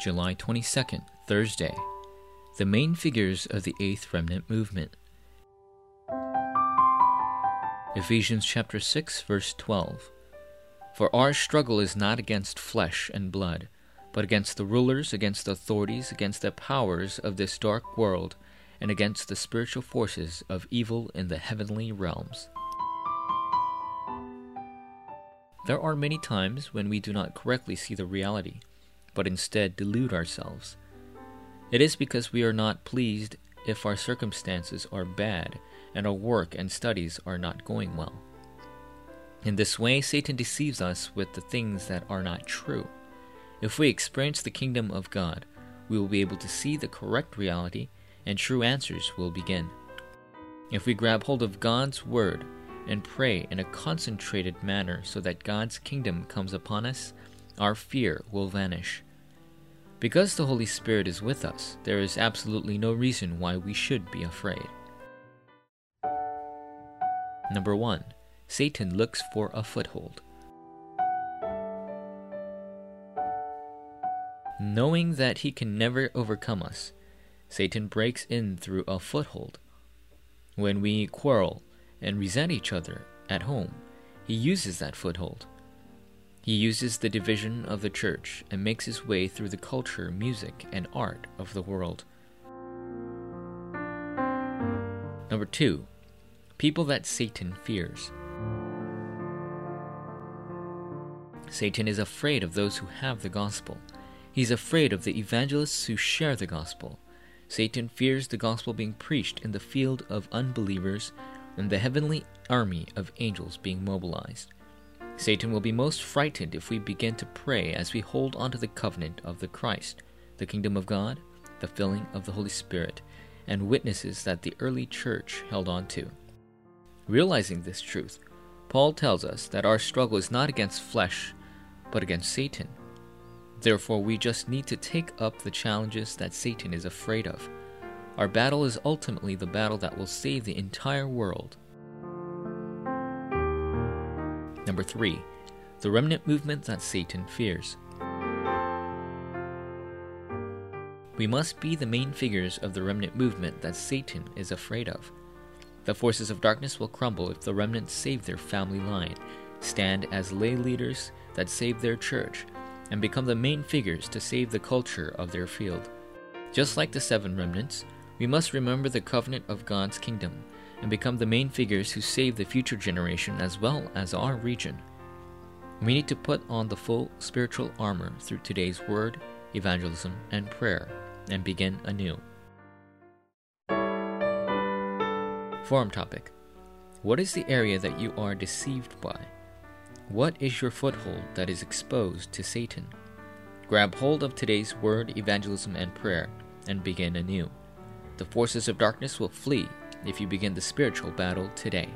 July 22nd, Thursday. The main figures of the Eighth Remnant Movement. Ephesians chapter 6, verse 12. For our struggle is not against flesh and blood, but against the rulers, against the authorities, against the powers of this dark world, and against the spiritual forces of evil in the heavenly realms. There are many times when we do not correctly see the reality but instead delude ourselves. It is because we are not pleased if our circumstances are bad and our work and studies are not going well. In this way, Satan deceives us with the things that are not true. If we experience the kingdom of God, we will be able to see the correct reality and true answers will begin. If we grab hold of God's word and pray in a concentrated manner so that God's kingdom comes upon us, our fear will vanish. Because the Holy Spirit is with us, there is absolutely no reason why we should be afraid. Number 1. Satan looks for a foothold. Knowing that he can never overcome us, Satan breaks in through a foothold. When we quarrel and resent each other at home, he uses that foothold. He uses the division of the church and makes his way through the culture, music, and art of the world. Number two, people that Satan fears. Satan is afraid of those who have the gospel. He's afraid of the evangelists who share the gospel. Satan fears the gospel being preached in the field of unbelievers and the heavenly army of angels being mobilized. Satan will be most frightened if we begin to pray as we hold on to the covenant of the Christ, the kingdom of God, the filling of the Holy Spirit, and witnesses that the early church held on to. Realizing this truth, Paul tells us that our struggle is not against flesh, but against Satan. Therefore, we just need to take up the challenges that Satan is afraid of. Our battle is ultimately the battle that will save the entire world Number 3. The remnant movement that Satan fears. We must be the main figures of the remnant movement that Satan is afraid of. The forces of darkness will crumble if the remnant save their family line, stand as lay leaders that save their church, and become the main figures to save the culture of their field. Just like the seven remnants, we must remember the covenant of God's kingdom and become the main figures who save the future generation as well as our region. We need to put on the full spiritual armor through today's word, evangelism, and prayer and begin anew. Forum topic What is the area that you are deceived by? What is your foothold that is exposed to Satan? Grab hold of today's word, evangelism, and prayer and begin anew. The forces of darkness will flee if you begin the spiritual battle today.